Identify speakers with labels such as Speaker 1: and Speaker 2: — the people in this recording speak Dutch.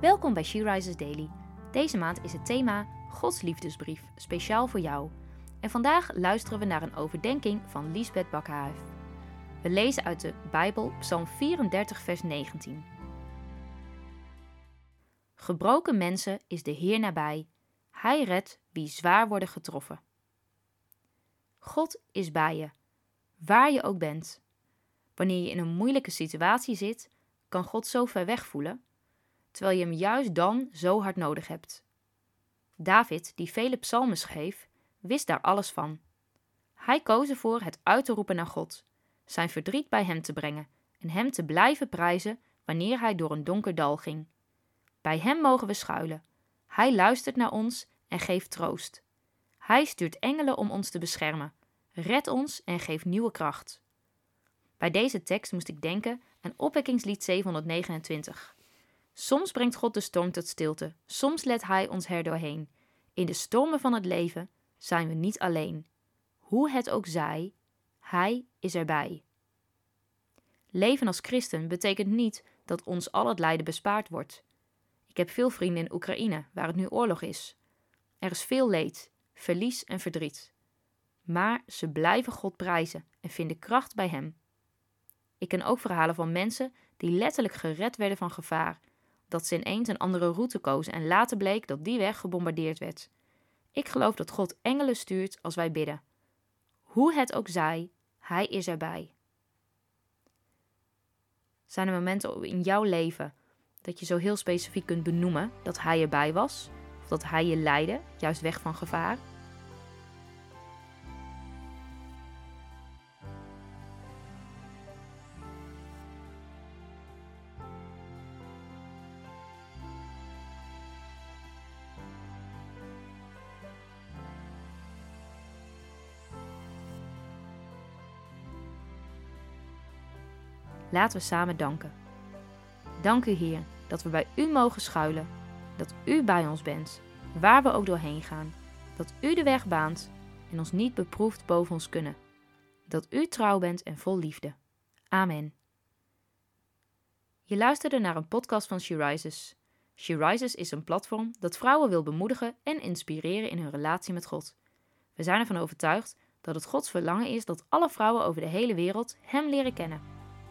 Speaker 1: Welkom bij She Rises Daily. Deze maand is het thema Gods liefdesbrief, speciaal voor jou. En vandaag luisteren we naar een overdenking van Liesbeth Bakhuif. We lezen uit de Bijbel Psalm 34, vers 19. Gebroken mensen is de Heer nabij. Hij redt wie zwaar worden getroffen. God is bij je, waar je ook bent. Wanneer je in een moeilijke situatie zit, kan God zo ver weg voelen, terwijl je hem juist dan zo hard nodig hebt. David, die vele psalmen schreef, wist daar alles van. Hij koos ervoor het uit te roepen naar God, zijn verdriet bij hem te brengen en hem te blijven prijzen wanneer hij door een donker dal ging. Bij hem mogen we schuilen. Hij luistert naar ons en geeft troost. Hij stuurt engelen om ons te beschermen, redt ons en geeft nieuwe kracht. Bij deze tekst moest ik denken aan opwekkingslied 729. Soms brengt God de storm tot stilte, soms let Hij ons er doorheen. In de stormen van het leven zijn we niet alleen. Hoe het ook zij, Hij is erbij. Leven als christen betekent niet dat ons al het lijden bespaard wordt. Ik heb veel vrienden in Oekraïne, waar het nu oorlog is. Er is veel leed, verlies en verdriet. Maar ze blijven God prijzen en vinden kracht bij Hem. Ik ken ook verhalen van mensen die letterlijk gered werden van gevaar, dat ze ineens een andere route kozen en later bleek dat die weg gebombardeerd werd. Ik geloof dat God engelen stuurt als wij bidden. Hoe het ook zij, Hij is erbij. Zijn er momenten in jouw leven dat je zo heel specifiek kunt benoemen dat Hij erbij was? Of dat Hij je leidde, juist weg van gevaar? Laten we samen danken. Dank u, Heer, dat we bij u mogen schuilen, dat u bij ons bent, waar we ook doorheen gaan, dat u de weg baant en ons niet beproeft boven ons kunnen, dat u trouw bent en vol liefde. Amen. Je luisterde naar een podcast van She Rises. She Rises is een platform dat vrouwen wil bemoedigen en inspireren in hun relatie met God. We zijn ervan overtuigd dat het Gods verlangen is dat alle vrouwen over de hele wereld Hem leren kennen.